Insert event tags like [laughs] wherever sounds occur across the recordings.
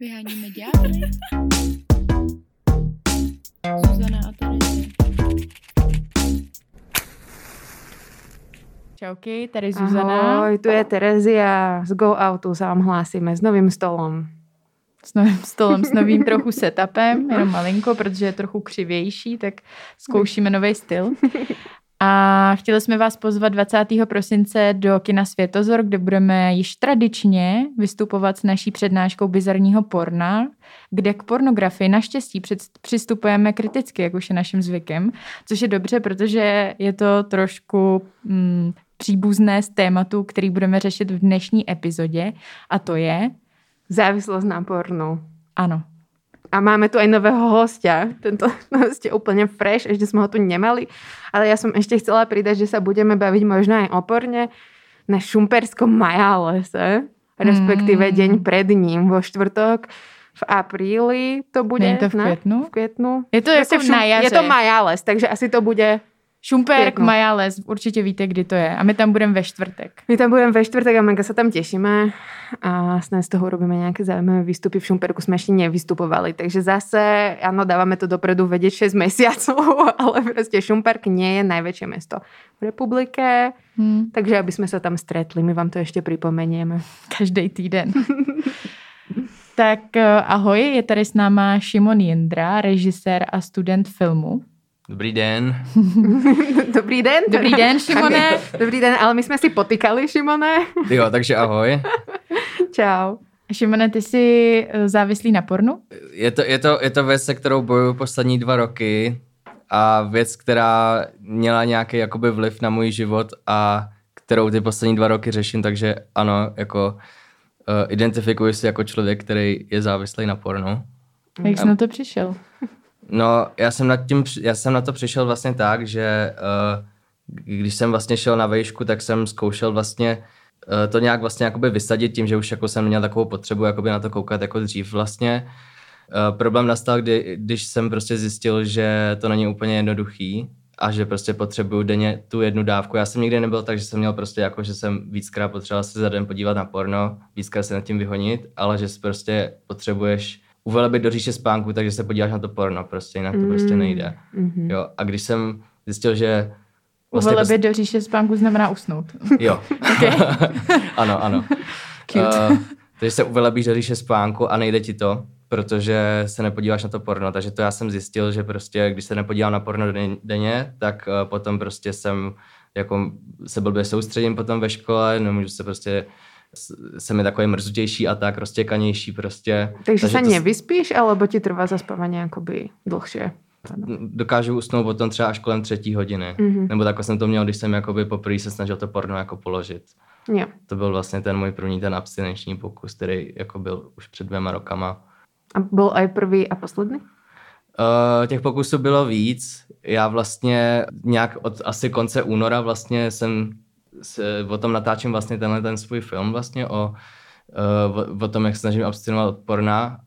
Vyháníme ďábly. Zuzana a Terezie. Čauky, tady Zuzana. Ahoj, tu je Terezia. Z Go Outu sa vám hlásíme s novým stolom. S novým stolem, s novým trochu setupem, jenom malinko, protože je trochu křivější, tak zkoušíme nový styl. A chtěli jsme vás pozvat 20. prosince do kina Světozor, kde budeme již tradičně vystupovat s naší přednáškou bizarního porna, kde k pornografii naštěstí přistupujeme kriticky, jak už je naším zvykem, což je dobře, protože je to trošku mm, příbuzné z tématu, který budeme řešit v dnešní epizodě, a to je... Závislosť na pornu. Ano, A máme tu aj nového hostia. Tento [laughs] host je úplne fresh, ešte sme ho tu nemali. Ale ja som ešte chcela pridať, že sa budeme baviť možno aj o porne na šumperskom majálese, respektíve Mm. deň pred ním vo štvrtok v apríli to bude. Není to v ne? květnu? V květnu. Je to jako v šum- na jaře. Je to majales, takže asi to bude Šumperk, Květnu. Majales, určitě víte, kdy to je. A my tam budeme ve čtvrtek. My tam budeme ve štvrtek a mega sa tam tešíme a snad z toho urobíme nejaké zaujímavé výstupy. V Šumperku sme ešte nevystupovali, takže zase, áno, dávame to dopredu vedieť 6 mesiacov, ale proste Šumperk nie je najväčšie mesto v republike, Hmm. takže aby sme sa tam stretli, my vám to ešte pripomenieme. Každý týden. [laughs] tak eh, ahoj, je tady s náma Šimon Jindra, režisér a student filmu. Dobrý den. [laughs] Dobrý den. Dobrý den, Šimone. [laughs] Dobrý den, ale my sme si potýkali, Šimone. [laughs] Jo, takže ahoj. Čau. Šimone, ty jsi eh, závislý na pornu? Je to, je to, je to věc, se kterou bojuju poslední dva roky a věc, která měla nějaký jakoby vliv na můj život a kterou ty poslední dva roky řeším, takže ano, jako uh, identifikuji se jako člověk, který je závislý na pornu. Jak jsi na to přišel? No, já jsem, nad tím, já jsem na to přišel vlastně tak, že uh, když jsem vlastně šel na vejšku, tak jsem zkoušel vlastně uh, to nějak vlastně jakoby vysadit tím, že už jako jsem měl takovou potřebu jakoby na to koukat jako dřív vlastně. Uh, problém nastal, kdy, když jsem prostě zjistil, že to není úplně jednoduchý a že prostě potřebuju denně tu jednu dávku. Já jsem nikdy nebyl tak, že jsem měl prostě jako, že jsem víckrát potřeboval se za den podívat na porno, víckrát se nad tím vyhonit, ale že prostě potřebuješ uvelebit do říše spánku, takže se podíváš na to porno, prostě jinak to prostě nejde. Mhm. Jo, a když jsem zjistil, že Vlastně prostě Uvelebit do říše spánku znamená usnout. [laughs] Jo. [laughs] ano, ano. Cute. Uh, takže se uvelebíš do říše spánku a nejde ti to, protože se nepodíváš na to porno. Takže to já jsem zjistil, že prostě, když se nepodívám na porno den- denně, tak uh, potom prostě jsem jako se blbě soustředím potom ve škole, nemůžu se prostě jsem je takový mrzutější a tak, roztěkanější prostě. Takže sa to s- nevyspíš, alebo ti trvá zaspávanie akoby dlhšie? dokážu usnout potom třeba až kolem třetí hodiny. Mhm. Nebo takhle jsem to měl, když jsem jakoby poprvé se snažil to porno jako položit. Jo. To byl vlastně ten můj první ten abstinenční pokus, který jako byl už před dvěma rokama. A bol aj prvý a posledný? Uh, těch pokusů bylo víc. Já vlastně nějak od asi konce února vlastně jsem se, o tom natáčím vlastně tenhle ten svůj film vlastně o, uh, o, o tom, jak se snažím abstinovat od porna.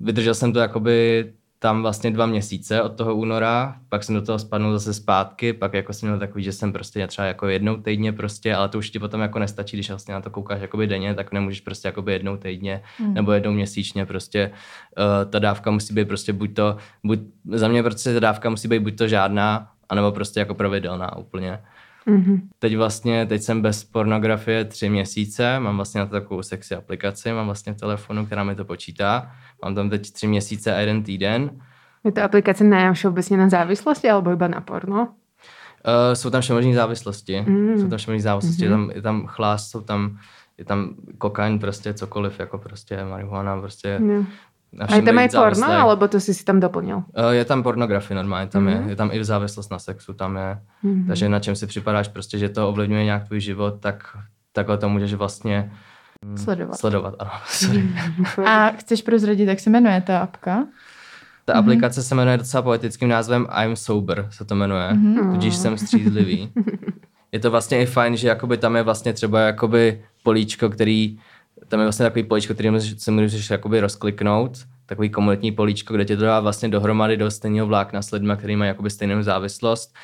Vydržel jsem to jakoby tam vlastně dva měsíce od toho února, pak jsem do toho spadnul zase zpátky, pak jako jsem měl takový, že jsem prostě třeba jako jednou týdně prostě, ale to už ti potom jako nestačí, když vlastně na to koukáš jakoby denně, tak nemůžeš prostě jakoby jednou týdně Hmm. nebo jednou měsíčně prostě uh, ta dávka musí být prostě buď to, buď, za mě prostě ta dávka musí být buď to žádná, anebo prostě jako pravidelná úplně. Mhm. Teď vlastně, teď jsem bez pornografie tři měsíce, mám vlastně na to takovou sexy aplikaci, mám vlastně v telefonu, která mi to počítá. Mám tam teď tři měsíce a jeden týden. Je to aplikácia na všeobecne na závislosti alebo iba na porno? Uh, jsou tam všemožné závislosti. Mm. Jsou tam všemožné závislosti. Mhm. Je, tam, je tam chlás, jsou tam, je tam kokain, prostě cokoliv, jako prostě marihuana, prostě Jo. A je tam aj porno, alebo to si si tam doplnil? Uh, je tam pornografie normálně, tam Mhm. je, je tam i závislost na sexu, tam je. Mhm. Takže na čem si připadáš prostě, že to ovlivňuje nějak tvůj život, tak takhle to můžeš vlastně Sledovat. sledovat. Ano, [laughs] sorry. A chceš prozradit, jak se jmenuje ta apka? Ta aplikace se jmenuje docela poetickým názvem I'm Sober, se to jmenuje, Mhm. tudíž jsem střízlivý. [laughs] Je to vlastně i fajn, že jakoby tam je vlastně třeba jakoby políčko, který, tam je vlastně takový políčko, který se můžeš jakoby rozkliknout, takový komunitní políčko, kde tě to dá vlastně dohromady do stejného vlákna s lidmi, který mají jakoby stejnou závislost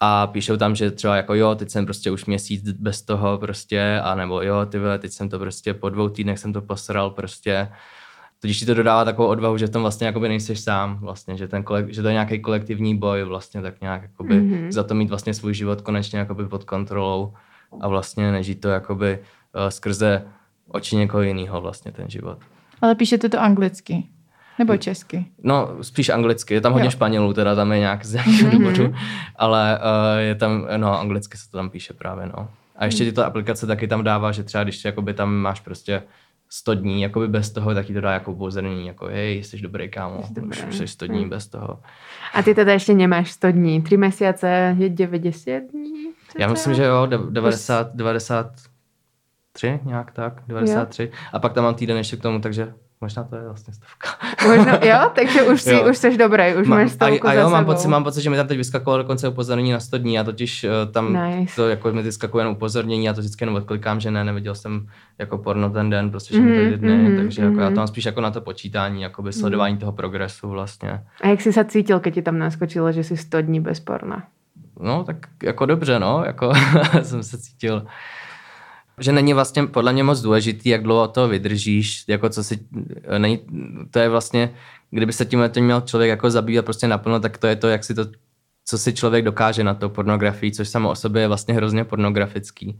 a píšou tam, že třeba jako jo, teď jsem prostě už měsíc bez toho prostě, a nebo jo, ty vole, teď jsem to prostě po dvou týdnech jsem to posral prostě Totiž ti to dodává takovou odvahu, že v tom vlastně jakoby nejseš sám, vlastně, že, ten kolek, že to je nějaký kolektivní boj vlastně, tak nějak jakoby mm-hmm. za to mít vlastně svůj život konečně jakoby pod kontrolou a vlastně nežít to jakoby uh, skrze oči někoho jiného vlastně ten život. Ale píšete to anglicky. Nebo česky? No, spíš anglicky. Je tam hodně Jo. Španělů, teda tam je nějak z nějakého důvodu, ale uh, je tam, no, anglicky se to tam píše právě, no. A ještě ti to aplikace taky tam dává, že třeba když jakoby tam máš prostě 100 dní, jakoby bez toho, tak ti to dá jako upozornění, jako hej, jsi dobrý kámo, Jsi dobrý. už jsi 100 dní bez toho. A ty teda ešte nemáš 100 dní. 3 mesiace je 90 dní? Já myslím, že jo, de- 90, 93, nějak tak, 93. A pak tam mám týden ještě k tomu, takže možná to je vlastně stovka. Možno, jo? [laughs] Takže už, si, Jo. už seš dobrý, už Ma- máš a, stovku a za jo, mám sebou. pocit, mám pocit, že mi tam teď vyskakovalo dokonce upozornění na 100 dní a totiž uh, tam Nice. to jako mi vyskakuje jen upozornění a to vždycky jenom odklikám, že ne, neviděl jsem jako porno ten den, prostě že Mhm, mm, ty dny, mhm, takže jako já mhm. to mám spíš jako na to počítání, jakoby sledování toho progresu vlastně. A jak si sa cítil, keď ti tam naskočilo, že si 100 dní bez porna? No, tak jako dobře, no, jako [laughs] jsem se cítil, že není vlastně podle mě moc důležitý, jak dlouho to vydržíš, jako co si, není, to je vlastně, kdyby se tím měl člověk jako zabývat prostě naplno, tak to je to, jak si to, co si člověk dokáže na to pornografii, což samo o sobě je vlastně hrozně pornografický.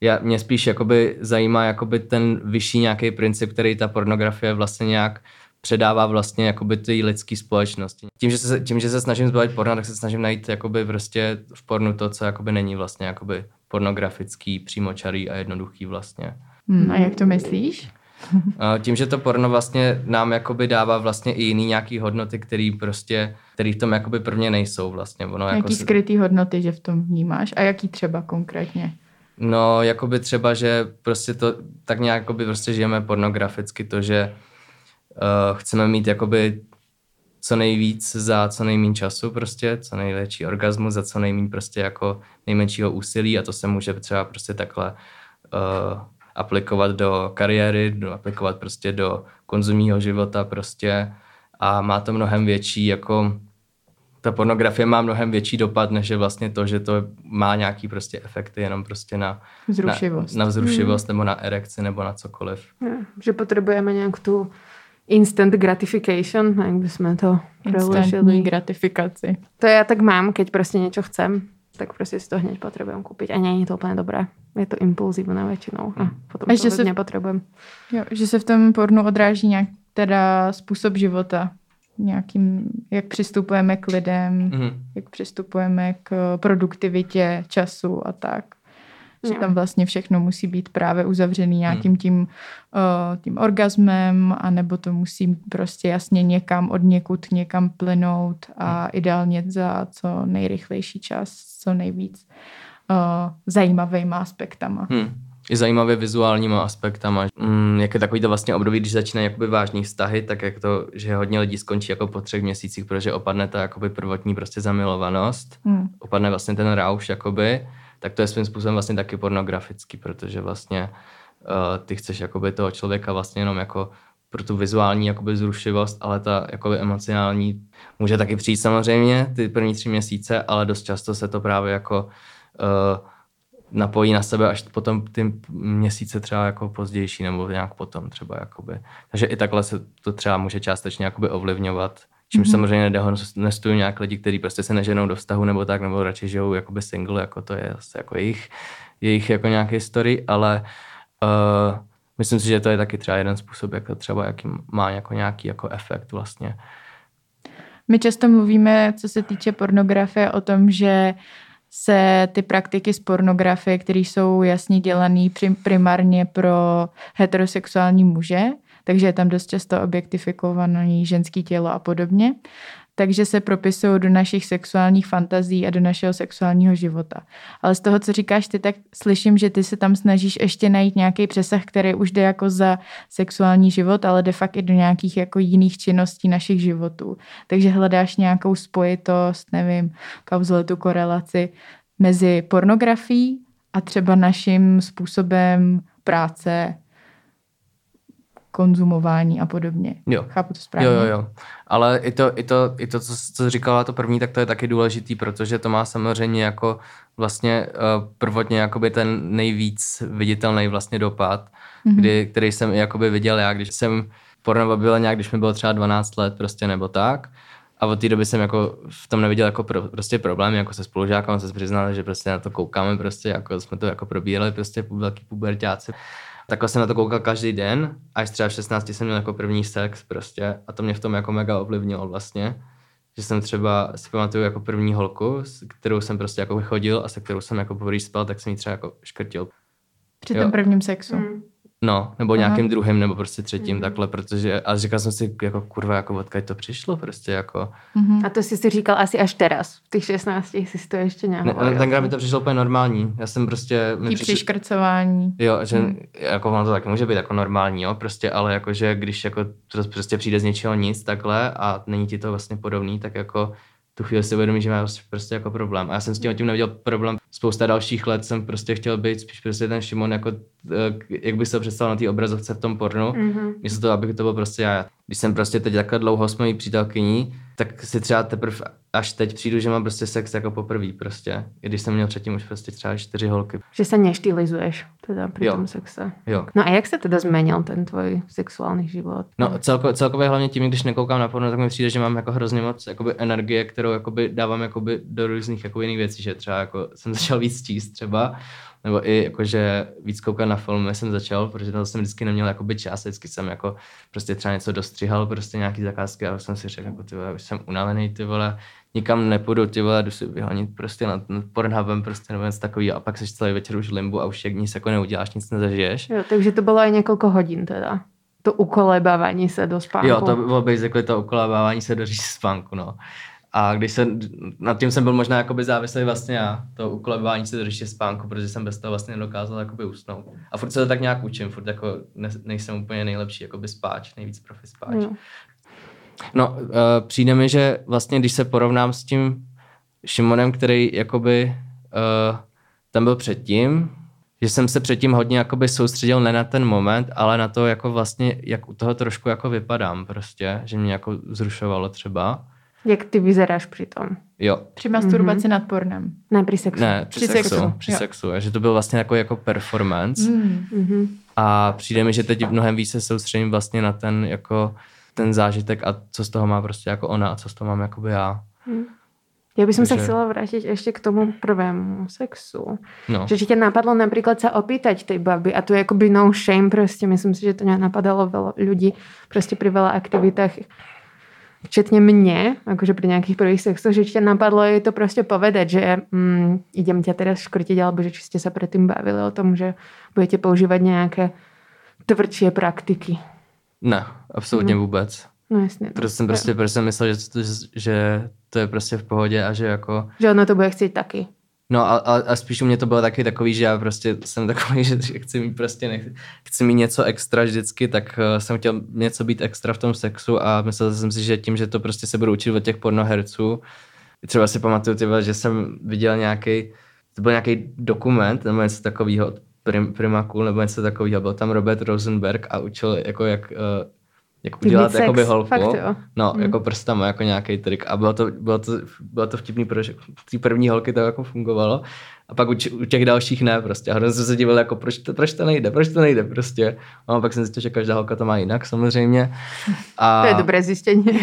Já, mě spíš jakoby zajímá jakoby ten vyšší nějaký princip, který ta pornografie vlastně nějak předává vlastně jakoby ty lidské společnosti. Tím že, se, tím, že se snažím zbavit porna, tak se snažím najít jakoby prostě v pornu to, co jakoby není vlastně jakoby pornografický, přímočarý a jednoduchý vlastně. Hmm, a jak to myslíš? Tím, že to porno vlastně nám jakoby dává vlastně i jiný nějaký hodnoty, který prostě, který v tom jakoby prvně nejsou vlastně. Ono jako Jaký se- skrytý hodnoty, že v tom vnímáš? A jaký třeba konkrétně? No, jakoby třeba, že prostě to tak nějak jakoby prostě žijeme pornograficky, to, že uh, chceme mít jakoby co nejvíc za co nejméně času prostě, co největší orgasmus za co nejméně prostě jako nejmenšího úsilí a to se může třeba prostě takhle uh, aplikovat do kariéry, do, aplikovat prostě do konzumního života prostě a má to mnohem větší jako ta pornografie má mnohem větší dopad, než je vlastně to, že to má nějaký prostě efekty jenom prostě na Vzrušivost. na, na vzrušivost nebo na erekci nebo na cokoliv. Ja, že potrebujeme nějak tu instant gratification, jak by sme to Instantní preložili. gratifikaci. To ja tak mám, keď prostě niečo chcem, tak prostě si to hneď potrebujem kúpiť. A nie je to úplne dobré. Je to impulzívne väčšinou. A potom A to se- nepotrebujem. Jo, že se v tom pornu odráží nějak teda způsob života. Nějakým, jak přistupujeme k lidem, Mhm. jak přistupujeme k produktivitě času a tak. Že Jo. tam vlastně všechno musí být právě uzavřený nějakým tím, uh, tím orgasmem, anebo to musí prostě jasně někam od někud někam plynout a ideálně za co nejrychlejší čas, co nejvíc uh, zajímavýma aspektama. Hmm. I zajímavě vizuálníma aspektama. Mm, jak je takový to vlastně období, když začínají jakoby vážní vztahy, tak jak to, že hodně lidí skončí jako po třech měsících, protože opadne ta jakoby prvotní prostě zamilovanost, Hmm. opadne vlastně ten rauš jakoby, tak to je svým způsobem vlastně taky pornografický, protože vlastně uh, ty chceš jakoby toho člověka vlastně jenom jako pro tu vizuální jakoby zrušivost, ale ta jakoby emocionální může taky přijít samozřejmě ty první tři měsíce, ale dost často se to právě jako uh, napojí na sebe až potom ty měsíce třeba jako pozdější nebo nějak potom třeba jakoby. Takže i takhle se to třeba může částečně jakoby ovlivňovat. Čímž mm-hmm. samozřejmě nedehonestuju nějak lidi, kteří prostě se neženou do vztahu nebo tak, nebo radši žijou jakoby single, jako to je zase jako jejich, jejich jako nějaký story, ale uh, myslím si, že to je taky třeba jeden způsob, jak to třeba jaký má jako nějaký jako efekt vlastně. My často mluvíme, co se týče pornografie, o tom, že se ty praktiky z pornografie, které jsou jasně dělané primárně pro heterosexuální muže, takže je tam dost často objektifikovaný ženský tělo a podobně, takže se propisují do našich sexuálních fantazí a do našeho sexuálního života. Ale z toho, co říkáš ty, tak slyším, že ty se tam snažíš ještě najít nějaký přesah, který už jde jako za sexuální život, ale de facto i do nějakých jako jiných činností našich životů. Takže hledáš nějakou spojitost, nevím, kauzalitu, korelaci mezi pornografií a třeba naším způsobem práce, konzumování a podobně. Jo. Chápu to správně? Jo, jo, jo. Ale i to, i to, i to co, co říkala to první, tak to je taky důležitý, protože to má samozřejmě jako vlastně uh, prvotně jakoby ten nejvíc viditelný vlastně dopad, mm-hmm. kdy, který jsem jakoby viděl já, když jsem porno bylo nějak, když mi bylo třeba 12 let prostě nebo tak. A od té doby jsem jako v tom neviděl jako pro, prostě problém, jako se spolužákem se přiznal, že prostě na to koukáme, prostě jako jsme to jako probírali prostě velký pubertáci. Takhle jsem na to koukal každý den, až třeba v 16 jsem měl jako první sex prostě a to mě v tom jako mega ovlivnilo vlastně. Že jsem třeba si pamatuju jako první holku, s kterou jsem prostě jako vychodil a se kterou jsem jako poprvé spal, tak jsem ji třeba jako škrtil. Při Jo. tom prvním sexu. Mm. No, nebo Aha. nějakým druhým, nebo prostě třetím, Mhm. takhle, protože, a říkal jsem si, jako kurva, jako odkud to přišlo, prostě jako, Mhm. A to si si říkal asi až teraz. V těch 16 si to ještě ne, nehovoril. tenkrát mi to přišlo úplně normální, já jsem prostě, Tý přišlo, přiškrcování. jo, že Hmm. jako ono to taky může být jako normální, jo, prostě, ale jakože když jako to prostě přijde z něčeho nic takhle a není ti to vlastně podobný, tak jako tu chvíli si uvědomí, že má prostě jako problém. A já jsem s tím tím neviděl problém. Spousta dalších let jsem prostě chtěl být spíš prostě ten Šimon, jako, eh, jak by se představil na té obrazovce v tom pornu. Mhm. Místo toho, abych to byl prostě já. Když jsem prostě teď takhle dlouho s mojí přítelkyní, tak si třeba teprve až teď přijdu, že mám prostě sex jako poprvé prostě. I když jsem měl předtím už prostě třeba čtyři holky. Že sa neštylizuješ teda pri Jo. tom sexe. Jo. No a jak se teda zmenil ten tvoj sexuální život? No celko, celkově hlavně tím, když nekoukám na porno, tak mi přijde, že mám jako hrozně moc jakoby, energie, kterou jakoby, dávám jakoby, do různých jako, jiných věcí, že třeba jako, jsem [laughs] začal víc číst třeba, nebo i jakože víc koukat na filmy jsem začal, protože to jsem vždycky neměl jakoby čas, vždycky jsem jako prostě třeba něco dostřihal, prostě nějaký zakázky a jsem si řekl, jako ty vole, už jsem unavený, ty vole, nikam nepůjdu, ty vole, jdu si vyhonit prostě nad, nad Pornhubem prostě nebo něco takového a pak seš celý večer už v limbu a už jak nic jako neuděláš, nic nezažiješ. Jo, takže to bylo aj několik hodin teda. To ukolebávání se do spánku. Jo, to bylo basically to ukolávání se do spánku, no. A když jsem, nad tím jsem byl možná jakoby závislý vlastně já, to ukolebání se do říše spánku, protože jsem bez toho vlastně nedokázal jakoby usnout. A furt se to tak nějak učím, furt jako ne, nejsem úplně nejlepší jakoby spáč, nejvíc profi spáč. Jo. No, uh, přijde mi, že vlastně, když se porovnám s tím Šimonem, který jakoby uh, tam byl předtím, že jsem se předtím hodně jakoby soustředil ne na ten moment, ale na to, jako vlastně, jak u toho trošku jako vypadám prostě, že mě jako zrušovalo třeba. Jak ty vyzeráš při tom? Jo, Při masturbaci nad pornem. Ne, při sexu. ne, při, Při sexu, sexu, při jo. sexu, a že to byl vlastně jako, jako performance. Mm. Mhm. A přijde mi, že teď mnohem víc se soustředím vlastně na ten jako ten zážitek a co z toho má prostě jako ona a co z toho mám jakoby já. Ja by som sa Takže- chcela vrátiť ešte k tomu prvému sexu. No. Že či ťa napadlo napríklad sa opýtať tej baby a tu je akoby no shame proste. Myslím si, že to napadalo veľa ľudí proste pri veľa aktivitách včetne mne, akože pri nejakých prvých sexoch, že ťa napadlo jej to proste povedať, že mm, idem ťa teraz škrtiť, alebo že či ste sa predtým bavili o tom, že budete používať nejaké tvrdšie praktiky. Ne, absolutně vůbec. No jasne. Protože jsem prostě, protože jsem myslel, že to, že to je prostě v pohodě a že jako Že ona to bude chcieť taky. No a, a, a spíš u mě to bylo taky takový, že já prostě jsem takový, [laughs] že chci mít prostě nech, chci mít něco extra vždycky, tak uh, jsem chtěl něco být extra v tom sexu a myslel jsem si, že tím, že to prostě se budu učit od těch pornoherců, třeba si pamatuju, tyba, že jsem viděl nějaký, to byl nějaký dokument nebo něco takového od Prim, Prima Cool nebo něco takového, byl tam Robert Rosenberg a učil jako jak, uh, jak udělat sex, jakoby holku. fakt jo. No, Hmm. jako prstama, jako nějaký trik. A bylo to, bylo to, bylo to vtipný, protože v té první holky to jako fungovalo. A pak u, u těch dalších ne prostě. A hrozně jsem se divil, jako proč to, proč to nejde, proč to nejde prostě. A pak jsem zjistil, že každá holka to má jinak samozřejmě. A To je dobré zistenie. [laughs]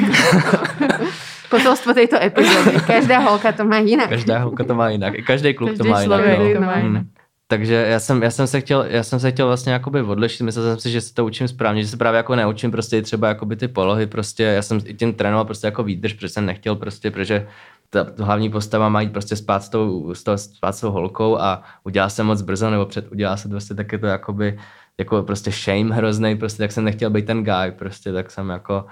Posolstvo tejto epizódy. Každá holka to má jinak. Každá holka to má jinak. I každý kluk to Každý má jinak. no. to má Hmm. Takže já jsem, já jsem se chtěl, já jsem se chtěl vlastně jakoby odlišit, myslel jsem si, že se to učím správně, že se právě jako neučím prostě třeba jakoby ty polohy, prostě. Já jsem i tím trénoval prostě jako výdrž, protože jsem nechtěl prostě, protože ta, hlavní postava má jít prostě spát s tou, s tou, spát s tou holkou a udělá se moc brzo, nebo před udělá se prostě taky to jakoby jako prostě shame hrozný, prostě tak jsem nechtěl být ten guy, prostě tak jsem jako,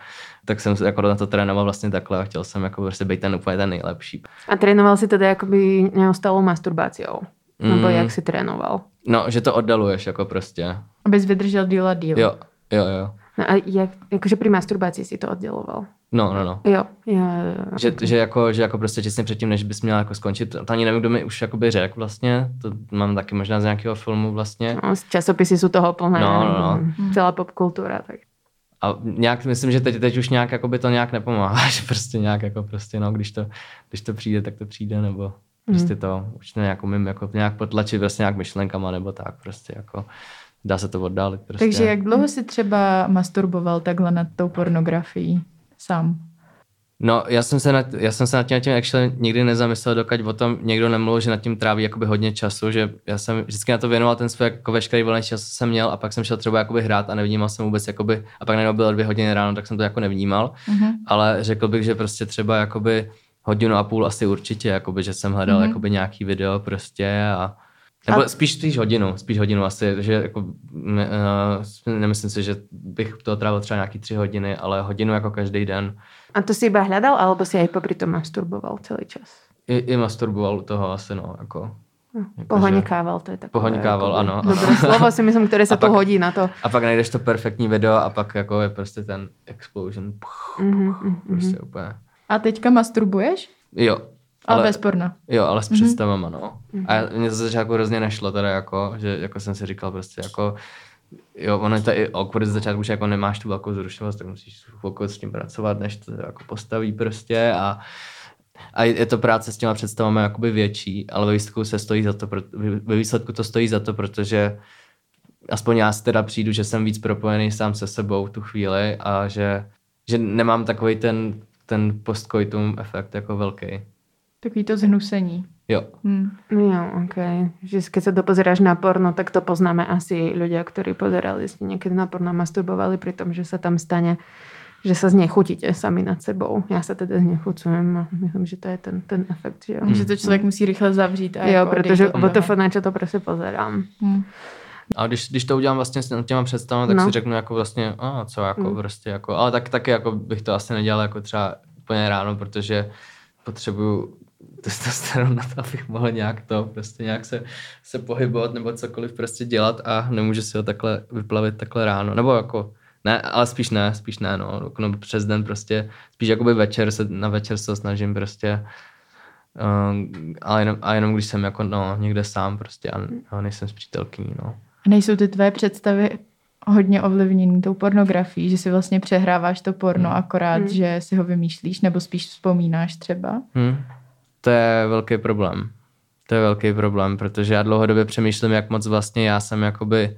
tak jsem jako na to trénoval vlastně takhle a chtěl jsem jako prostě být ten úplně ten nejlepší. A trénoval si teda akoby neustalou masturbáciou. Nebo Mm. jak si trénoval. No, že to oddaluješ jako prostě. Abys vydržel díl a díl. Jo, jo, jo. No a jak, akože pri masturbácii si to oddeloval. No, no, no. Jo. jo, jo. Že, že, jako, že jako prostě těsně předtím, než bys měla jako skončit, to ani nevím, kdo mi už jakoby řekl vlastně, to mám taky možná z nějakého filmu vlastně. No, časopisy sú toho plné. No, no, no. Celá popkultúra. Tak. A nějak myslím, že teď, teď už nějak jakoby to nějak nepomáhá, že [laughs] prostě nějak jako prostě no, když to, když to přijde, tak to přijde, nebo prostě to už to nějak umím jako nějak potlačit prostě nějak myšlenkama, nebo tak prostě jako dá se to oddálit prostě. Takže jak dlouho si třeba masturboval takhle nad tou pornografií sám? No, já jsem se nad, já jsem se nad tím, nad tím actually nikdy nezamyslel, dokud o tom někdo nemluvil, že nad tím tráví jakoby hodně času, že já jsem vždycky na to věnoval ten svůj jako veškerý volný čas, co jsem měl a pak jsem šel třeba jakoby hrát a nevnímal jsem vůbec jakoby, a pak najednou bylo dvě hodiny ráno, tak jsem to jako nevnímal, Mhm. ale řekl bych, že prostě třeba jakoby hodinu a půl asi určitě, jakoby, že jsem hledal Mhm. jakoby nějaký video prostě a nebo A- spíš, spíš hodinu, spíš hodinu asi, že jako, ne, uh, nemyslím si, že bych to trávil třeba nějaký tři hodiny, ale hodinu jako každý den. A to si iba hľadal, alebo si aj popri tom masturboval celý čas? I, i masturboval u toho asi, no, jako. Jakože- Pohonikával, to je takové. Pohonikával, akoby ano. Dobré slovo si myslím, ktoré sa [laughs] A pak- tu hodí na to. A pak najdeš to perfektní video a pak jako je prostě ten explosion. Puch, Mhm, mhm, prostě úplně. A teďka masturbuješ? Jo. Ale, bez porna. Jo, ale s Mhm. představama, no. A já- mně to začátku hrozně nešlo teda jako, že jako jsem si říkal prostě jako, jo, ono je to i awkward z začátku, že jako nemáš tu velkou zrušenost, tak musíš chvilku s tím pracovat, než to jako postaví prostě a a je to práce s těma představami jakoby větší, ale ve výsledku se stojí za to, ve výsledku to stojí za to, protože aspoň já si teda přijdu, že jsem víc propojený sám se sebou v tu chvíli a že, že nemám takový ten, ten postcoitum efekt jako velký. Takový to zhnusení. Jo. Hm. Jo, ok. Že keď sa dopozeráš na porno, tak to poznáme asi ľudia, ktorí pozerali ste niekedy na porno masturbovali pri tom, že sa tam stane, že sa znechutíte sami nad sebou. Ja sa teda znechucujem a myslím, že to je ten, ten efekt. Že jo, Že to člověk musí rychle zavřít. A jo jako protože to na čo to prostě pozerám. Hm. A když, když to udělám vlastně s těma představami, tak No. si řeknu jako vlastně, a co jako Mm. prostě jako, ale tak, taky jako bych to asi nedělal jako třeba úplně ráno, protože potřebuju testosteron na to, abych mohl nějak to, prostě nějak se, se pohybovat nebo cokoliv prostě dělat a nemůžu si ho takhle vyplavit takhle ráno, nebo jako, ne, ale spíš ne, spíš ne, no, jako, no přes den prostě, spíš jakoby večer se, na večer se snažím prostě, um, a, jenom, a jenom když jsem jako, no, někde sám prostě a, a nejsem s přítelkyní, no. A nejsou ty tvé představy hodně ovlivněný tou pornografií, že si vlastně přehráváš to porno Hmm. akorát, Hmm. že si ho vymýšlíš nebo spíš vzpomínáš třeba? Hmm. To je velký problém. To je velký problém, protože já dlouhodobě přemýšlím, jak moc vlastně já jsem jakoby,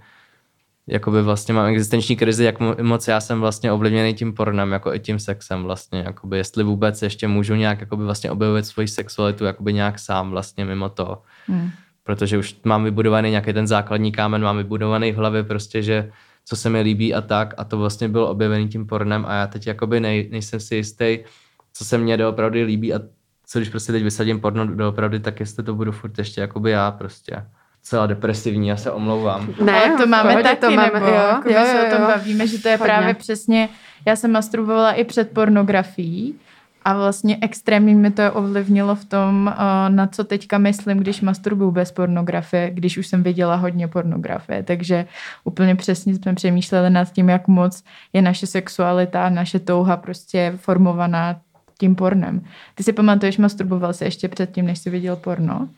jakoby vlastně mám existenční krizi, jak mo- moc já jsem vlastně ovlivněný tím pornem, jako i tím sexem vlastně, jakoby, jestli vůbec ještě můžu nějak jakoby vlastně objevit svoji sexualitu jakoby nějak sám vlastně mimo to. Hm. Protože už mám vybudovaný nějaký ten základní kámen, mám vybudovaný v hlavě prostě, že co se mi líbí a tak a to vlastně bylo objevený tím pornem a já teď jakoby nej, nejsem si jistý, co se mně doopravdy líbí a co když prostě teď vysadím porno doopravdy, tak jestli to budu furt ještě jakoby já prostě. Celá depresivní, já se omlouvám. Ne, Ale to máme pohodě, taky, to máme, nebo jo, jako jo, my se jo, o tom jo. bavíme, že to je Hodně. právě přesně, já jsem masturbovala i před pornografií a vlastně extrémně mi to ovlivnilo v tom, eh, na co teďka myslím, když masturbuju bez pornografie, když už jsem viděla hodně pornografie, takže úplně přesně jsme přemýšleli nad tím, jak moc je naše sexualita, naše touha prostě formovaná tím pornem. Ty si pamatuješ, masturboval se ještě předtím, než jsi viděl porno?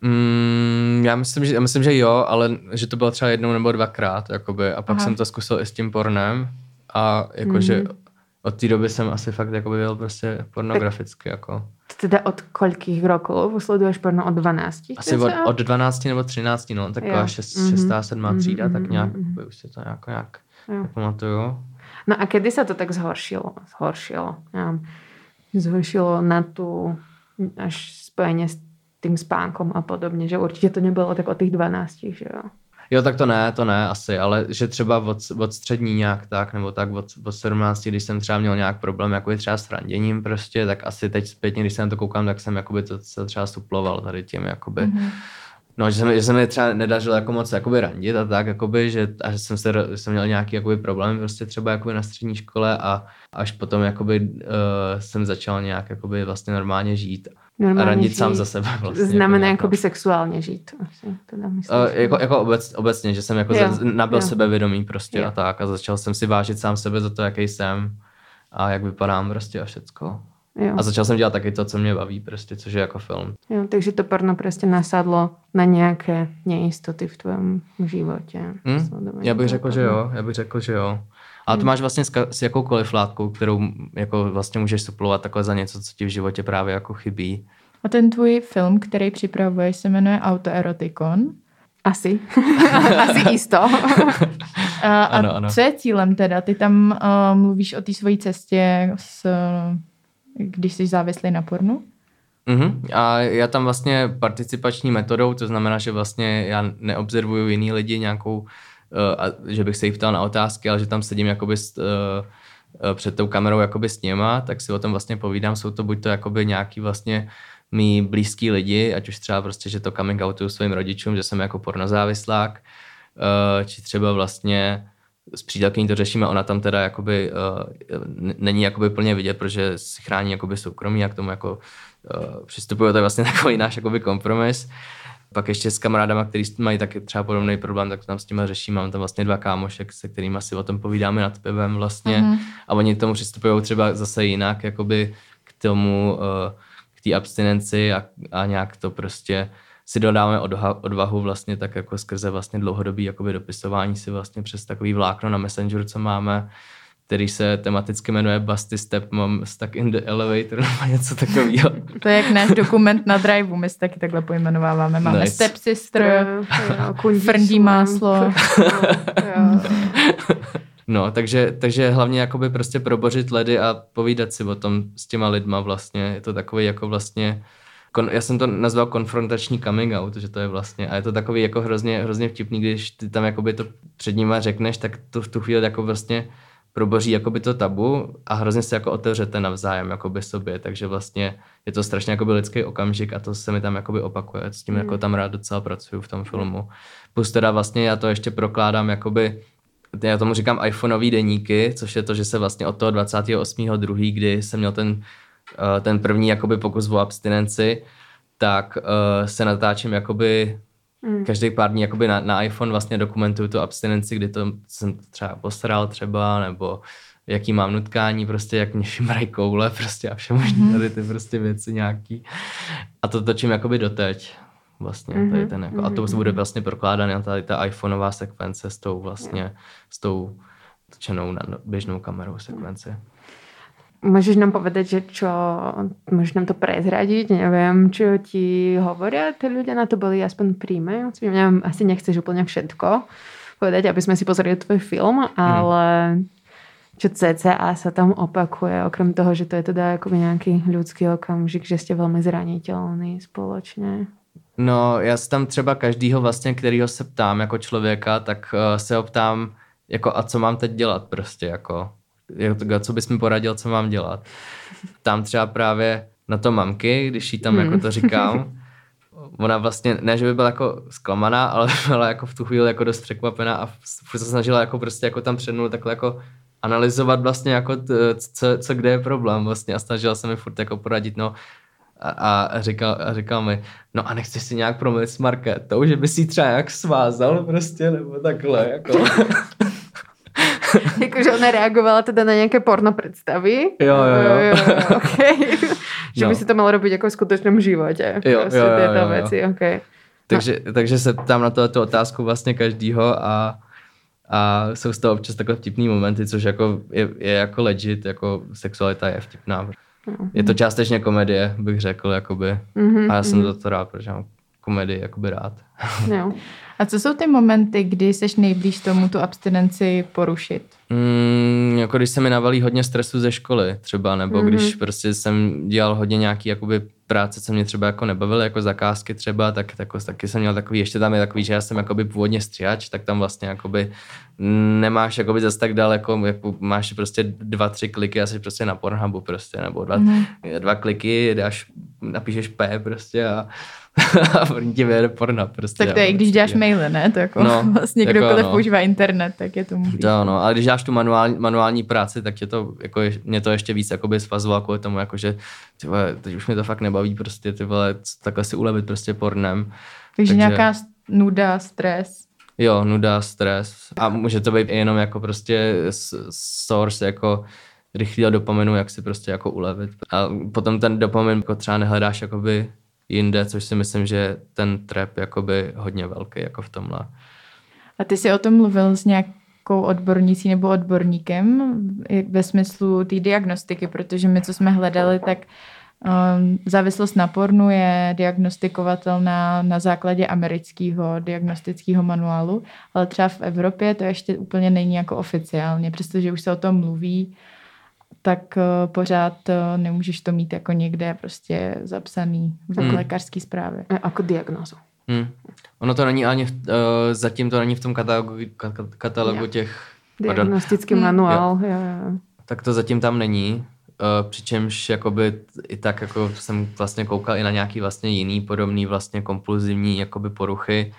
Mm, já, myslím, že, já myslím, že jo, ale že to bylo třeba jednou nebo dvakrát, jakoby, a pak Aha. jsem to zkusil i s tím pornem a jakože Mhm. Od té doby jsem asi fakt jakoby byl prostě pornograficky, jako. Teda od koľkých rokov sleduješ porno? Od 12? Asi od, od 12 nebo 13, no, taková Jo. 6, Mhm. 6. 7. Mhm, třída, tak mhm, nějak, mhm. jakoby, už si to nějak, nějak Jo. pamatuju. No a kedy sa to tak zhoršilo? Zhoršilo. Zhoršilo na tú až spojenie s tým spánkom a podobne, že určite to nebylo tak od tých 12, že jo? Jo, tak to ne, to ne asi, ale že třeba od, od střední nějak tak, nebo tak od, od 17, když jsem třeba měl nějak problém jako třeba s randěním prostě, tak asi teď zpětně, když se na to koukám, tak jsem jakoby to se třeba suploval tady tím, jakoby. Mhm. Mm-hmm. No, že se, mi, že se mi třeba nedařilo jako moc jakoby randit a tak, jakoby, že, a že jsem, se, jsem měl nějaký jakoby problém prostě třeba jakoby na střední škole a až potom jakoby uh, jsem začal nějak jakoby vlastně normálně žít a randit sám za sebe [laughs] vlastně. Znamená nějak, jakoby sexuálně žít. Asi, teda myslím, Uh, že- jako, jako obec, obecně, že jsem jako Jo, za, nabil jo. sebevědomí prostě Jo. a tak a začal jsem si vážit sám sebe za to, jaký jsem a jak vypadám prostě a všecko. jo. A začal jsem dělat taky to, co mě baví prostě, což je jako film. jo, takže to porno prostě nasadlo na nějaké nejistoty v tvém životě. Hm? Sledování Já bych řekl, že porna. jo, já bych řekl, že jo. A Hmm. to máš vlastně s, s jakoukoliv látkou, kterou jako vlastně můžeš suplovat takhle za něco, co ti v životě právě jako chybí. A ten tvůj film, který připravuješ, se jmenuje Autoerotikon. Asi. [laughs] Asi jisto. A, a Ano, ano. co je cílem teda? Ty tam uh, mluvíš o té svojí cestě, s, když jsi závislý na pornu? Mhm. A já tam vlastně participační metodou, to znamená, že vlastně já neobservuju jiný lidi nějakou, uh, a, že bych se jich ptal na otázky, ale že tam sedím jakoby s, uh, uh, před tou kamerou jakoby s něma, tak si o tom vlastně povídám. Jsou to buď to jakoby nějaký vlastně mý blízký lidi, ať už třeba prostě, že to coming outuju svým rodičům, že jsem jako pornozávislák, uh, či třeba vlastně s přítelkyní to řešíme, ona tam teda jakoby uh, není jakoby plně vidět, protože si chrání jakoby soukromí a k tomu jako uh, přistupuje, to je vlastně [laughs] takový náš jakoby kompromis. Pak ještě s kamarádama, kteří mají taky třeba podobný problém, tak tam s těma řeším. Mám tam vlastně dva kámoše, se kterými si o tom povídáme nad pivem vlastně. Mhm. Mm-hmm. A oni k tomu přistupují třeba zase jinak, jakoby k tomu, uh, k té abstinenci a, a nějak to prostě si dodáme odha, odvahu vlastně tak jako skrze vlastně dlouhodobý jakoby dopisování si vlastně přes takový vlákno na Messenger, co máme, který se tematicky jmenuje Busty Step Mom Stuck in the Elevator nebo něco takového. To je jak náš dokument na driveu, my se taky takhle pojmenováváme. Máme Nice. stepsister, Jo, kundí frndí máslo. Jo. [laughs] No, takže, takže hlavně jakoby prostě probořit ledy a povídat si o tom s těma lidma vlastně. Je to takový jako vlastně, kon, já jsem to nazval konfrontační coming out, že to je vlastně, a je to takový jako hrozně, hrozně vtipný, když ty tam jakoby to před nima řekneš, tak to v tu chvíli jako vlastně proboří jakoby to tabu a hrozně se jako otevřete navzájem jakoby sobě, takže vlastně je to strašně jakoby lidský okamžik a to se mi tam jakoby opakuje, s tím jako tam rád docela pracuju v tom filmu. Plus teda vlastně já to ještě prokládám jakoby já tomu říkám iPhoneový deníky, což je to, že se vlastně od toho 28.2., kdy jsem měl ten, eh, ten první jakoby pokus o abstinenci, tak uh, se natáčím jakoby Mm. každý pár dní jakoby na, na iPhone vlastně dokumentuju tu abstinenci, kdy to jsem třeba posral třeba, nebo jaký mám nutkání, prostě jak mě šimrají koule prostě a vše možný tady ty prostě věci nějaký. A to točím jakoby doteď vlastně Mhm, tady ten jako, a to bude vlastně prokládaná tady ta iPhoneová sekvence s tou vlastně, s tou točenou na no- běžnou kamerou sekvenci. Môžeš nám povedať, že čo, môžeš nám to prezradiť, neviem, čo ti hovoria tí ľudia na to boli aspoň príjmajúci. Neviem, asi nechceš úplne všetko povedať, aby sme si pozreli tvoj film, ale čo cca sa tam opakuje, okrem toho, že to je teda akoby nejaký ľudský okamžik, že ste veľmi zraniteľní spoločne. No, já se tam třeba každýho vlastně, kterýho se ptám jako člověka, tak uh, se ho ptám, jako a co mám teď dělat prostě, jako, jako co bys mi poradil, co mám dělat. Tam třeba právě na to mamky, když jí tam Hmm. jako to říkám, ona vlastně, ne, že by byla jako zklamaná, ale [laughs] byla jako v tu chvíli jako dost překvapená a furt se snažila jako prostě jako tam přednout takhle jako analyzovat vlastně jako t, co, co, kde je problém vlastně a snažila se mi furt jako poradit, no a, a, říkal, a říkal mi, no a nechceš si nějak promluvit s Markétou, že by si třeba jak svázal prostě, nebo takhle, jako. [laughs] [laughs] Jakože ona reagovala teda na nějaké porno představy. Jo, jo, jo. jo, jo [laughs] okay. že No. by si to malo robiť jako v skutečném životě. Jo, prostě jo, jo, jo, jo. věci, okay. takže, takže se ptám na to, tu otázku vlastně každýho a, a jsou z toho občas takhle vtipný momenty, což jako je, je jako legit, jako sexualita je vtipná. Je to částečně komedie, bych řekl, jakoby. Mhm, A já jsem za to rád, protože mám komedii jakoby rád. [laughs] Jo. A co jsou ty momenty, kdy seš nejblíž tomu tu abstinenci porušit? Mm, jako když se mi navalí hodně stresu ze školy třeba, nebo Mhm. mm-hmm. když prostě jsem dělal hodně nějaký jakoby práce, co mě třeba jako nebavily, jako zakázky třeba, tak, tak taky jsem měl takový, ještě tam je takový, že já jsem jakoby původně stříhač, tak tam vlastně jakoby nemáš jakoby zase tak daleko, jako máš prostě dva, tři kliky a jsi prostě na Pornhubu prostě, nebo dva, mm-hmm. dva kliky, dáš, napíšeš P prostě a, [laughs] a první ti vyjede porna prostě. Tak to je, i když děláš maily, ne? To jako No, [laughs] vlastně jako kdokoliv ano. používá internet, tak je to. To ano, ale když děláš tu manuální, manuální práci, tak tě to, jako, je- mě to ještě víc jakoby svazovalo kvůli tomu, jako, že ty vole, teď už mě to fakt nebaví prostě, ty vole, takhle si ulevit prostě pornem. Takže, takže- nějaká nuda, stres. Jo, nuda, stres a může to být i jenom jako prostě source jako rychlého dopaminu, jak si prostě jako ulevit. A potom ten dopamin jako třeba nehledáš jakoby jinde, což si myslím, že ten trap jakoby hodně velký jako v tomhle. A ty jsi o tom mluvil s nějakou odbornicí nebo odborníkem ve smyslu té diagnostiky, protože my, co jsme hledali, tak Um, závislost na pornu je diagnostikovatelná na základě amerického diagnostického manuálu, ale třeba v Evropě to ještě úplně není jako oficiálně, přestože už se o tom mluví, tak uh, pořád uh, nemůžeš to mít jako někde prostě zapsaný v Hmm. lékařské zprávě. E, Ako diagnózu. Hmm. Ono to není ani, v, uh, zatím to není v tom katalogu, ka, ka- katalogu Jo. těch, pardon, Diagnostický Mm. manuál. Jo. Jo, tak to zatím tam není. Uh, přičemž jakoby i tak jako jsem vlastně koukal i na nějaký vlastně jiný podobný vlastně kompulzivní jakoby poruchy,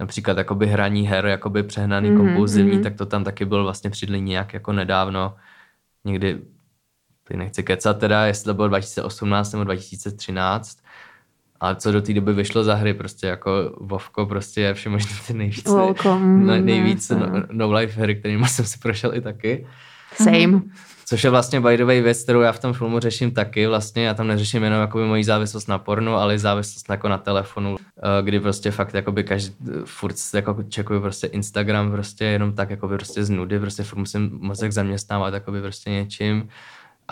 například jakoby hraní her, jakoby přehnaný Mhm, kompulzivní, mhm. tak to tam taky byl vlastně přidlý nějak jako nedávno, někdy, teď nechci kecat teda, jestli to bylo 2018 nebo 2013, ale co do té doby vyšlo za hry, prostě jako Vovko prostě je všemožný ty nejvíc, Lolko, [laughs] mm, ne, nejvíc ne, no, no life hry, kterými jsem si prošel i taky. Same. Což je vlastně by the way věc, kterou já v tom filmu řeším taky. Vlastně já tam neřeším jenom jakoby moji závislost na pornu, ale i závislost jako na telefonu, eh, kdy prostě fakt jakoby každý, furt jako čekuju prostě Instagram prostě jenom tak jako prostě z nudy, prostě furt musím mozek zaměstnávat jakoby prostě něčím.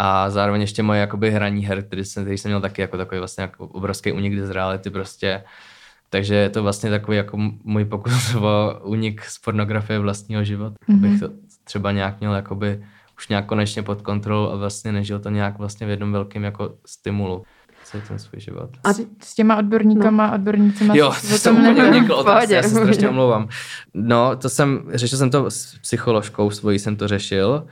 A zároveň ještě moje jakoby hraní her, který jsem, který jsem měl taky jako takový vlastně jako obrovský unik z reality prostě. Takže je to vlastně takový jako můj pokus [laughs] o unik z pornografie vlastního života. Mm-hmm. Abych to třeba nějak měl jakoby už nějak konečně pod kontrolou a vlastně nežil to nějak vlastně v jednom velkém jako stimulu celý ten svůj život. A s, těma odborníkama, no. odbornicima Jo, to jsem úplně unikl pohodě. já se strašně [laughs] omlouvám. No, to jsem, řešil jsem to s psycholožkou svojí, jsem to řešil,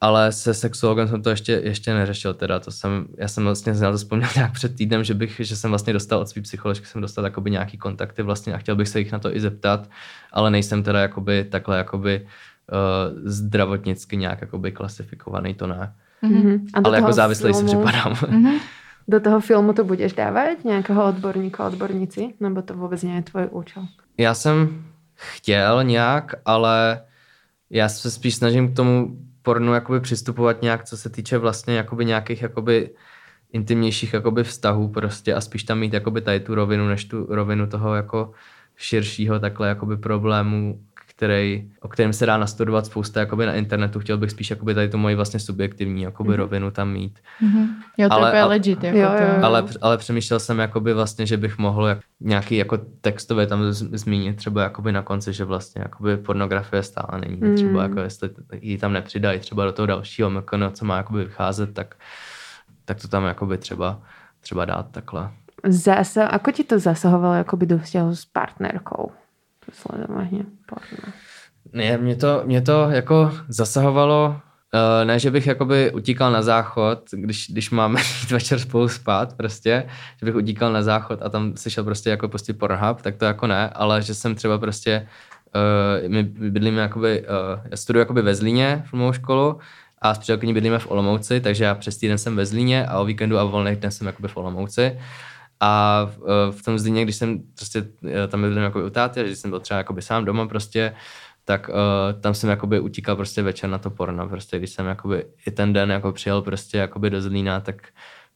ale se sexuologem jsem to ještě, ještě neřešil teda, to jsem, já jsem vlastně na to vzpomněl nějak před týdnem, že bych, že jsem vlastně dostal od své psycholožky, jsem dostal jakoby nějaký kontakty vlastně a chtěl bych se jich na to i zeptat, ale nejsem teda jakoby takhle jakoby uh, zdravotnicky nějak jakoby klasifikovaný, to ne. Mhm. A Ale jako závislý si filmu- připadám. [laughs] Mhm. Do toho filmu to budeš dávat? Nějakého odborníka, odbornici? Nebo to vůbec nie je tvoj účel? Já jsem chtěl nějak, ale já se spíš snažím k tomu pornu jakoby přistupovat nějak, co se týče vlastně jakoby nějakých jakoby intimnějších jakoby vztahů prostě a spíš tam mít jakoby tady tu rovinu, než tu rovinu toho jako širšího takhle jakoby problému, který, o kterém se dá nastudovat spousta jakoby na internetu. Chtěl bych spíš jakoby tady tu moji vlastně subjektivní jakoby Mhm. rovinu tam mít. Mhm. Jo, to Ale- je ale- legit. Jako Jo, to. jo, jo. Ale, ale přemýšlel jsem jakoby vlastně, že bych mohl jak, nějaký jako textově tam z- zmínit třeba jakoby na konci, že vlastně jakoby pornografie stále není. Mm. Třeba jako jestli ji tam nepřidají třeba do toho dalšího mekano, co má jakoby vycházet, tak, tak to tam jakoby třeba, třeba dát takhle. Zase, ako ti to zasahovalo jakoby do vzťahu s partnerkou? Sledování porna. Ne, mě to, mě to jako zasahovalo, uh, ne, že bych jakoby utíkal na záchod, když, když máme [laughs] jít večer spolu spát prostě, že bych utíkal na záchod a tam slyšel prostě jako prostě Pornhub, tak to jako ne, ale že jsem třeba prostě, uh, my bydlíme jakoby, uh, já studuju jakoby ve Zlíně filmovou školu a s přítelkyní bydlíme v Olomouci, takže já přes týden jsem ve Zlíně a o víkendu a volných dnech jsem jakoby v Olomouci. A v, eh, v tom Zlíně, když jsem prostě eh, tam bydlím jako u táty, když jsem byl třeba jakoby sám doma prostě, tak uh, tam jsem jakoby utíkal prostě večer na to porno, prostě když jsem jakoby i ten den jako přijel prostě jakoby do Zlína, tak,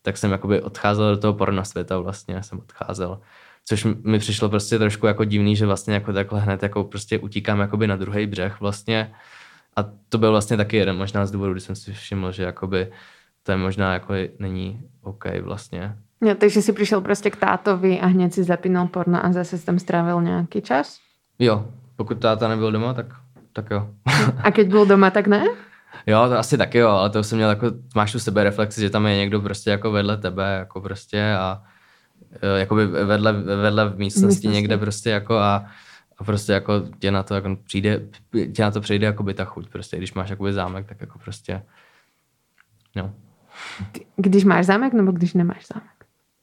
tak jsem jakoby odcházel do toho porno světa vlastně, jsem odcházel. Což mi přišlo prostě trošku jako divný, že vlastně jako takhle hned jako prostě utíkám jakoby na druhý břeh vlastně. A to byl vlastně taky jeden možná z důvodů, kdy jsem si všiml, že jakoby to je možná jako není OK vlastně. Jo, takže si přišel prostě k tátovi a hned si zapínal porno a zase tam strávil nějaký čas? Jo, pokud táta nebyl doma, tak, tak jo. A keď byl doma, tak ne? Jo, to asi taky jo, ale to jsem měl jako, máš tu sebe reflexi, že tam je někdo prostě jako vedle tebe, jako prostě a e, jakoby vedle, vedle v místnosti, místnosti. někde prostě jako a, a prostě jako tě na to jako přijde, tě na to přijde jakoby ta chuť prostě, když máš jakoby zámek, tak jako prostě, no. Když máš zámek, nebo když nemáš zámek?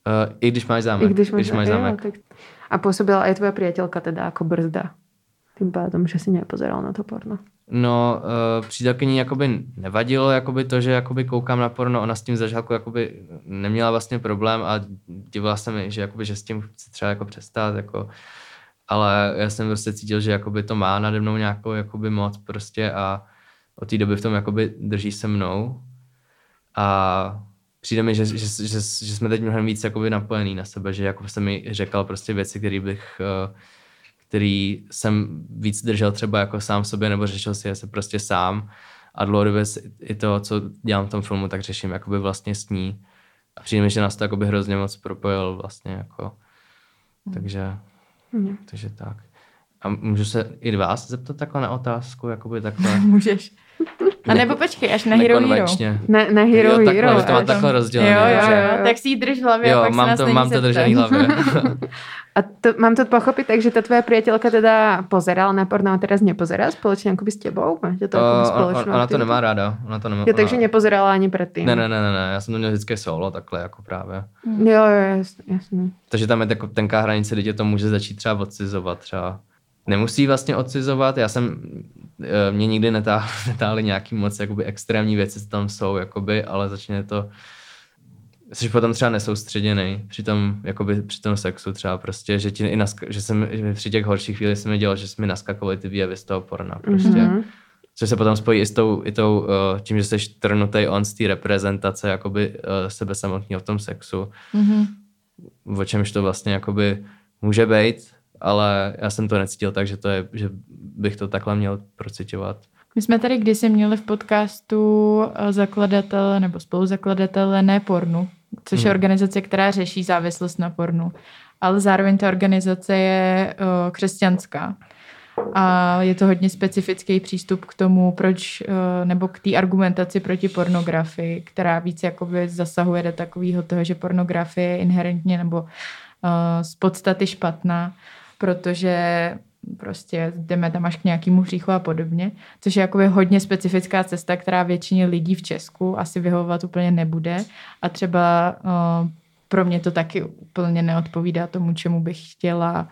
Uh, I když máš zámek. I když máš, když máš jo, zámek. tak... A působila aj tvoja priateľka teda jako brzda. Tým pádom, že si nepozeral na to porno. No, uh, přítelkyni jakoby nevadilo jakoby to, že jakoby koukám na porno, ona s tím začátku jakoby neměla vlastně problém a divila se mi, že, jakoby, že s tím chci třeba jako přestat, jako, ale já jsem prostě cítil, že jakoby to má nade mnou nějakou jakoby moc prostě a od té doby v tom jakoby drží se mnou a přijde mi, že, že, že, že jsme teď mnohem víc jakoby napojený na sebe, že jako jsem mi řekl prostě věci, které bych uh, který jsem víc držel třeba jako sám sobě, nebo řešil si je se prostě sám. A dlouhodobě i to, co dělám v tom filmu, tak řeším jakoby vlastně s ní. A přijde mi, že nás to jakoby hrozně moc propojil vlastně jako. Takže, Mhm. takže tak. A můžu se i vás zeptat takhle na otázku, jakoby takhle [laughs] Můžeš. A nebo počkej, až na Hero Hero. nekonvenčně. Na, Hero Jo, takhle, Hero. vy to až- takhle rozdělené. Jo, jo, jo, tak si ji drž v hlavě a Jo, pak se mám nás to, mám to držený v hlavě. [laughs] A to, mám to pochopiť tak, že ta tvoja priateľka teda pozerala na porno a teraz nepozerá spoločne akoby s tebou? Máte to O, akoby on, ona to nemá ráda. Ona to nemá, Jo, takže ona- nepozerala ani predtým. Ne, ne, ne, ne, ne, já jsem to měl vždycky solo, takhle jako právě. Jo, jo, jasný, jasný. Takže tam je jako tenká hranice, kdy tě to může začít třeba odcizovat třeba. Nemusí vlastně odcizovat, já jsem, eh, mě nikdy netáhly, [laughs] netáhly nějaký moc jakoby extrémní věci, co tam jsou, jakoby, ale začne to, jsi potom třeba nesoustředěný při tom, jakoby při tom sexu třeba prostě, že ti i naska- že jsem, že při těch horších chvílích se mi dělo, že jsi mi naskakovaly ty výjevy z toho porna prostě. Mhm. Což se potom spojí i s tou, i tou uh, tím, že jsi trnutý on z té reprezentace jakoby uh, sebe samotného v tom sexu Mhm. o čemž to vlastně jakoby může být, ale já jsem to necítil tak, že, to je, že bych to takhle měl procitovat. My jsme tady kdysi měli v podcastu eh, zakladatele nebo spoluzakladatele Ne pornu, což je Mhm. organizace, která řeší závislost na pornu. Ale zároveň ta organizace je uh, křesťanská. A je to hodně specifický přístup k tomu, proč, eh, nebo k té argumentaci proti pornografii, která víc jakoby zasahuje do takového toho, že pornografie je inherentně nebo eh, z podstaty špatná, protože prostě jdeme tam až k nějakému hříchu a podobně, což je jakoby hodně specifická cesta, která většině lidí v Česku asi vyhovovat úplně nebude. A třeba uh, pro mě to taky úplně neodpovídá tomu, čemu bych chtěla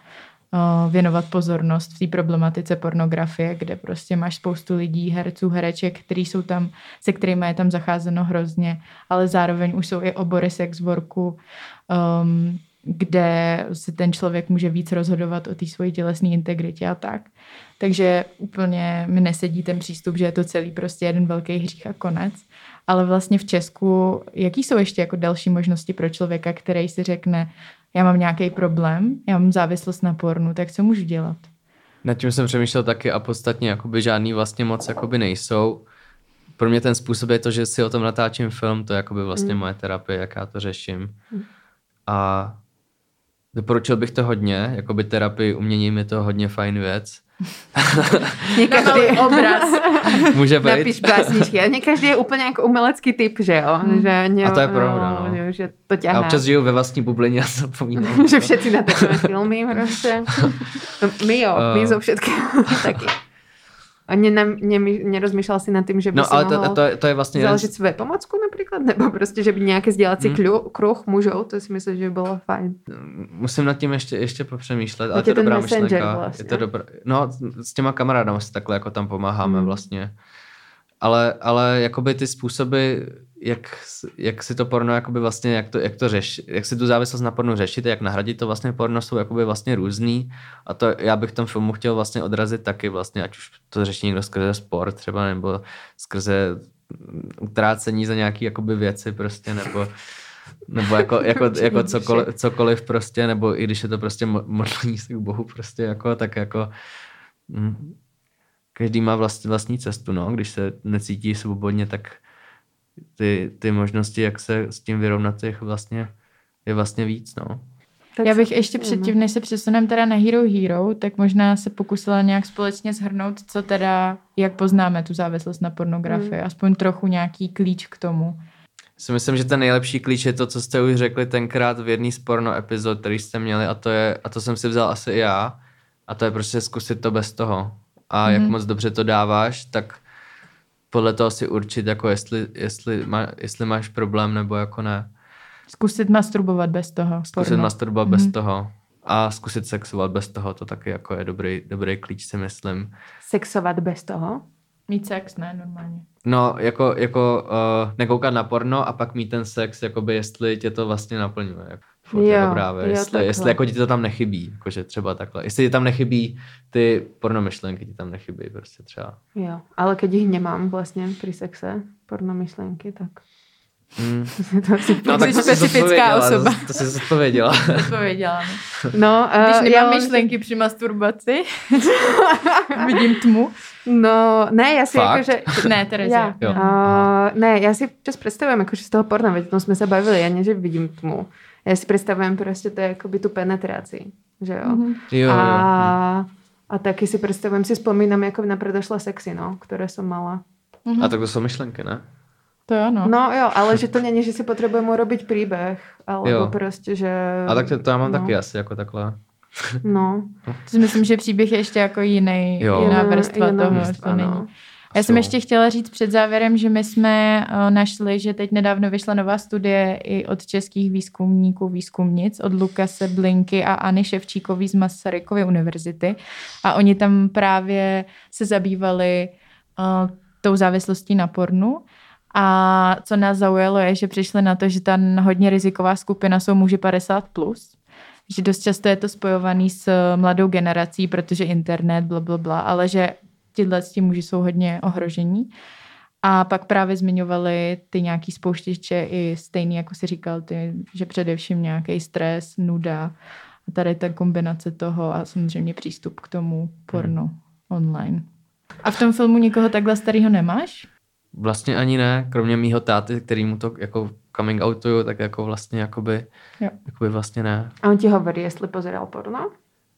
uh, věnovat pozornost v té problematice pornografie, kde prostě máš spoustu lidí, herců, hereček, který jsou tam, se kterými je tam zacházeno hrozně, ale zároveň už jsou i obory sex worku, um, kde si ten člověk může víc rozhodovat o té svojí tělesné integritě a tak. Takže úplně mi nesedí ten přístup, že je to celý prostě jeden velký hřích a konec. Ale vlastně v Česku, jaký jsou ještě jako další možnosti pro člověka, který si řekne, já mám nějaký problém, já mám závislost na pornu, tak co můžu dělat? Nad tím jsem přemýšlel taky a podstatně jakoby žádný vlastně moc jakoby nejsou. Pro mě ten způsob je to, že si o tom natáčím film, to je jakoby vlastně Mm. moje terapie, jak já to řeším. A doporučil bych to hodně, jakoby terapii uměním je to hodně fajn věc. [laughs] Nie každý, [laughs] obraz. Může být. Napíš básničky. A každý je úplně jako umelecký typ, že jo? Že ne, A to je pravda, no. Že, že to ťahá. občas žiju ve vlastní bublině [laughs] a zapomínám. že všetci natáčame filmy proste. No, my jo, my Eh. zo všetkého taky. A ne, ne, nerozmýšľal si nad tým, že by No si ale to, to, je- to je vlastně jeden založiť svoje pomocku napríklad? [laughs] Nebo prostě, že by nějaký sdělací Hmm. kruh mužov, to si myslím, že by bylo fajn. Musím nad tím ještě, ještě popřemýšlet, ale Je to je dobrá myšlenka. vlastně. Je to dobrá, no, s těma kamarádama si takhle jako tam pomáháme Hmm. vlastně. Ale, ale jakoby ty způsoby, jak, jak si to porno, jakoby vlastně, jak to, jak to řeš, jak si tu závislost na pornu řešit, jak nahradit to vlastně porno, jsou jakoby vlastně různý. A to já bych v tom filmu chtěl vlastně odrazit taky vlastně, ať už to řeší někdo skrze sport třeba, nebo skrze utrácení za nějaký jakoby věci prostě, nebo nebo jako, jako, [laughs] jako cokoliv, cokoliv prostě, nebo i když je to prostě mo- modlení se k Bohu prostě jako, tak jako mm, každý má vlast, vlastní cestu, no, když se necítí svobodně, tak ty, ty možnosti, jak se s tím vyrovnat, je vlastně, je vlastně víc, no. Tak Já bych ještě předtím, než se přesuneme teda na Hero Hero, tak možná se pokusila nějak společně shrnout, co teda, jak poznáme tu závislost na pornografii. Aspoň trochu nějaký klíč k tomu. Si myslím, že ten nejlepší klíč je to, co jste už řekli tenkrát v jedný z porno epizod, který jste měli a to je, a to jsem si vzal asi i já, a to je prostě zkusit to bez toho. A mm-hmm. jak Mhm. moc dobře to dáváš, tak podle toho si určit, jako jestli, jestli, má, jestli máš problém nebo jako ne. Zkusit masturbovat bez toho. Zkusit porno. masturbovat mm-hmm. bez Mhm. toho. A zkusit sexovat bez toho, to taky jako je dobrý, dobrý klíč, si myslím. Sexovat bez toho? Mít sex, ne, normálně. No, jako, jako uh, nekoukat na porno a pak mít ten sex, jakoby jestli tě to vlastně naplňuje. Jako, furt Jo, jako právě, jo, jestli, takhle. jestli jako ti to tam nechybí, jakože třeba takhle. Jestli ti tam nechybí ty pornomyšlenky, ti tam nechybí prostě třeba. Jo, ale keď ich nemám vlastne pri sexe, porno myšlenky, tak... Mm. [laughs] to No, Jsi to specifická zodpověděla, osoba. To, to jsi zodpověděla. [laughs] Odpověděla mi. [laughs] No, Když uh, nemám já myšlenky při masturbaci, vidím tmu. No, ne, já si Fakt? jakože... Ne, Terezi. Ja. Jo. Uh, ne, já si čas představujem, jakože z toho porna, veď jsme se bavili, já ne, že vidím tmu. Já si představujem prostě to jakoby tu penetraci, že jo. Mm-hmm. Jo, jo. A, a taky si představujem, si vzpomínám jako na predošlé sexy, no, které jsem mala. A tak to jsou myšlenky, ne? To jo, no. No jo, ale že to není, že si potřebujeme urobiť příběh, alebo Jo. prostě, že... A tak to, to já mám no. taky asi jako takhle. No. To si myslím, že příběh je ještě jako jiný, Jo. jiná vrstva jiná toho, vrstva, to no. Já jsem ještě chtěla říct před závěrem, že my jsme uh, našli, že teď nedávno vyšla nová studie i od českých výzkumníků, výzkumnic, od Lukase Blinky a Anny Ševčíkový z Masarykovy univerzity. A oni tam právě se zabývali uh, tou závislostí na pornu. A co nás zaujalo je, že přišli na to, že ta hodně riziková skupina jsou muži 50+, plus, že dost často je to spojovaný s mladou generací, protože internet, bla, bla, bla, ale že tyhle ti muži jsou hodně ohrožení. A pak právě zmiňovali ty nějaký spouštěče i stejný, jako si říkal ty, že především nějaký stres, nuda a tady ta kombinace toho a samozřejmě přístup k tomu porno online. A v tom filmu nikoho takhle starého nemáš? Vlastně ani ne, kromě mýho táty, který mu to jako coming outuju, tak jako vlastně jakoby, Jo. jakoby vlastně ne. A on ti hovorí, jestli pozeral porno?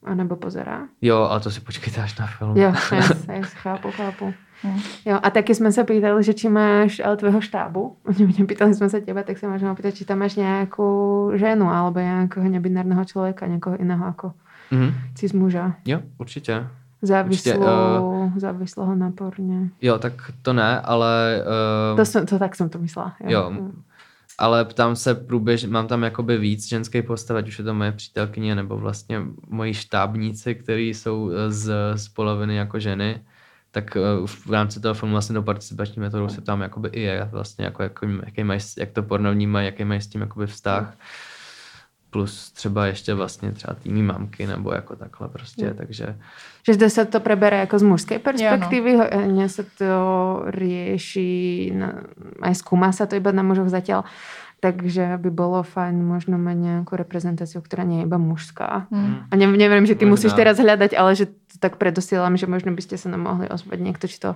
A nebo pozerá? Jo, ale to si počkejte až na film. Jo, [laughs] yes, yes, chápu, chápu. No. Jo, a taky jsme se pýtali, že či máš ale tvého štábu. Nepýtali jsme se teba, tak se můžeme pýtat, či tam máš nějakou ženu alebo nějakého nebinárního člověka, někoho jiného jako Mhm. cis muža. Jo, určitě. Závislou, Určitě, uh... závislého na porně. Jo, tak to ne, ale... Uh, To, jsem, to tak jsem to myslela. Jo, ale ptám se průběž, mám tam jakoby víc ženské postav, ať už je to moje přítelkyně nebo vlastně moji štábníci, kteří jsou eh, z, z poloviny jako ženy, tak uh, v rámci toho filmu vlastně do participační metodou se tam jakoby i je vlastně jako, jaký mají, jak to porno vnímají, jaký mají s tím jakoby vztah. Plus třeba ještě vlastně třeba týmí mamky nebo jako takhle prostě, Jo. takže Že zde se to prebere jako z mužské perspektivy, no. ne se to rieši, na, aj skúma sa to iba na mužoch zatiaľ, takže by bolo fajn možno mať nejakú reprezentáciu, ktorá nie je iba mužská. Hmm. A ne, neviem, že ty Možná. musíš teraz hľadať, ale že to tak predosielam, že možno by ste sa nám mohli ozvať niekto, či to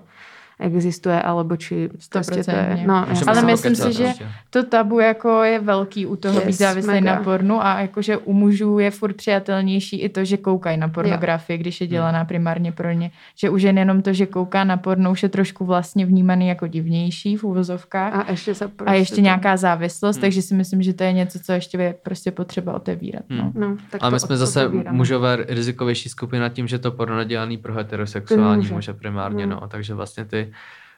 existuje, alebo či prostě to je... 100%. No, Ale se myslím si, že prostě. to tabu jako je velký u toho Yes, být závislý mega. na pornu a jakože u mužů je furt přijatelnější i to, že koukají na pornografii, když je dělaná primárně pro ně. Že už jen jenom to, že kouká na porno, už je trošku vlastně vnímaný jako divnější v uvozovkách. A sa prostě A ještě to- nějaká závislost, Hmm. takže si myslím, že to je něco, co ještě je prostě potřeba otevírat. No. Hmm. No, tak Ale to my jsme zase otevíráme. mužové rizikovější skupina tím, že to porno dělaný pro heterosexuální muže. muže primárně, Hmm. no. Takže vlastně ty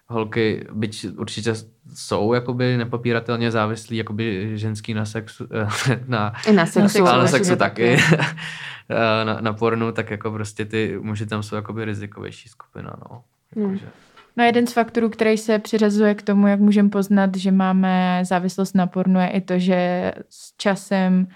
holky, byť určitě jsou jakoby nepopíratelně závislí, jakoby ženský na sexu, na, I na sexu. sexu, ale na sexu taky. taky, na, na pornu, tak jako prostě ty muži tam jsou jakoby rizikovější skupina, no. Hmm. Jakože. No jeden z faktorů, který se přiřazuje k tomu, jak můžeme poznat, že máme závislost na pornu, je i to, že s časem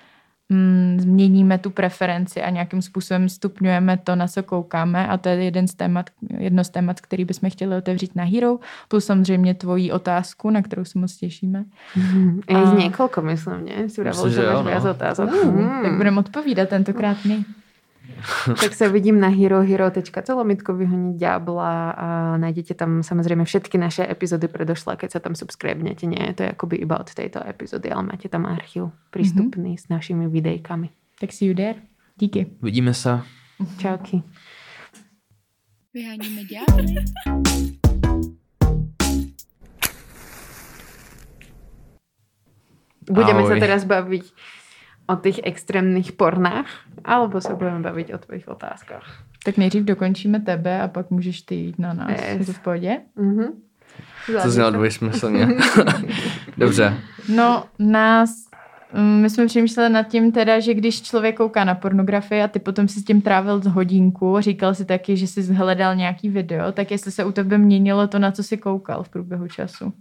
mm, změníme tu preferenci a nějakým způsobem stupňujeme to, na co koukáme a to je jeden z témat, jedno z témat, který bychom chtěli otevřít na Hero, plus samozřejmě tvoji otázku, na kterou se moc těšíme. Mhm. Je A- jich niekoľko, myslím, ne? Myslím, že jo, no. otázok. Mm. Tak budeme odpovídat tentokrát my. [laughs] tak sa vidím na herohero.co vyhoniť Diabla a nájdete tam samozrejme všetky naše epizódy predošlé, keď sa tam subscribnete. Nie je to akoby iba od tejto epizódy, ale máte tam archív prístupný mm-hmm. s našimi videjkami. Tak you there. Díky. Vidíme se. Čauky. Vyháníme ďábly. Budeme Ahoj. sa teraz baviť o tých extrémnych pornách, alebo sa budeme baviť o tvojich otázkach. Tak nejdřív dokončíme tebe a pak můžeš ty jít na nás. Yes. Je to v pohodě? Mhm. To znělo dvojsmyslně. [laughs] Dobře. No, nás, mm, my jsme přemýšleli nad tím teda, že když člověk kouká na pornografii a ty potom si s tím trávil hodinku, říkal si taky, že jsi hledal nějaký video, tak jestli se u tebe měnilo to, na co jsi koukal v průběhu času.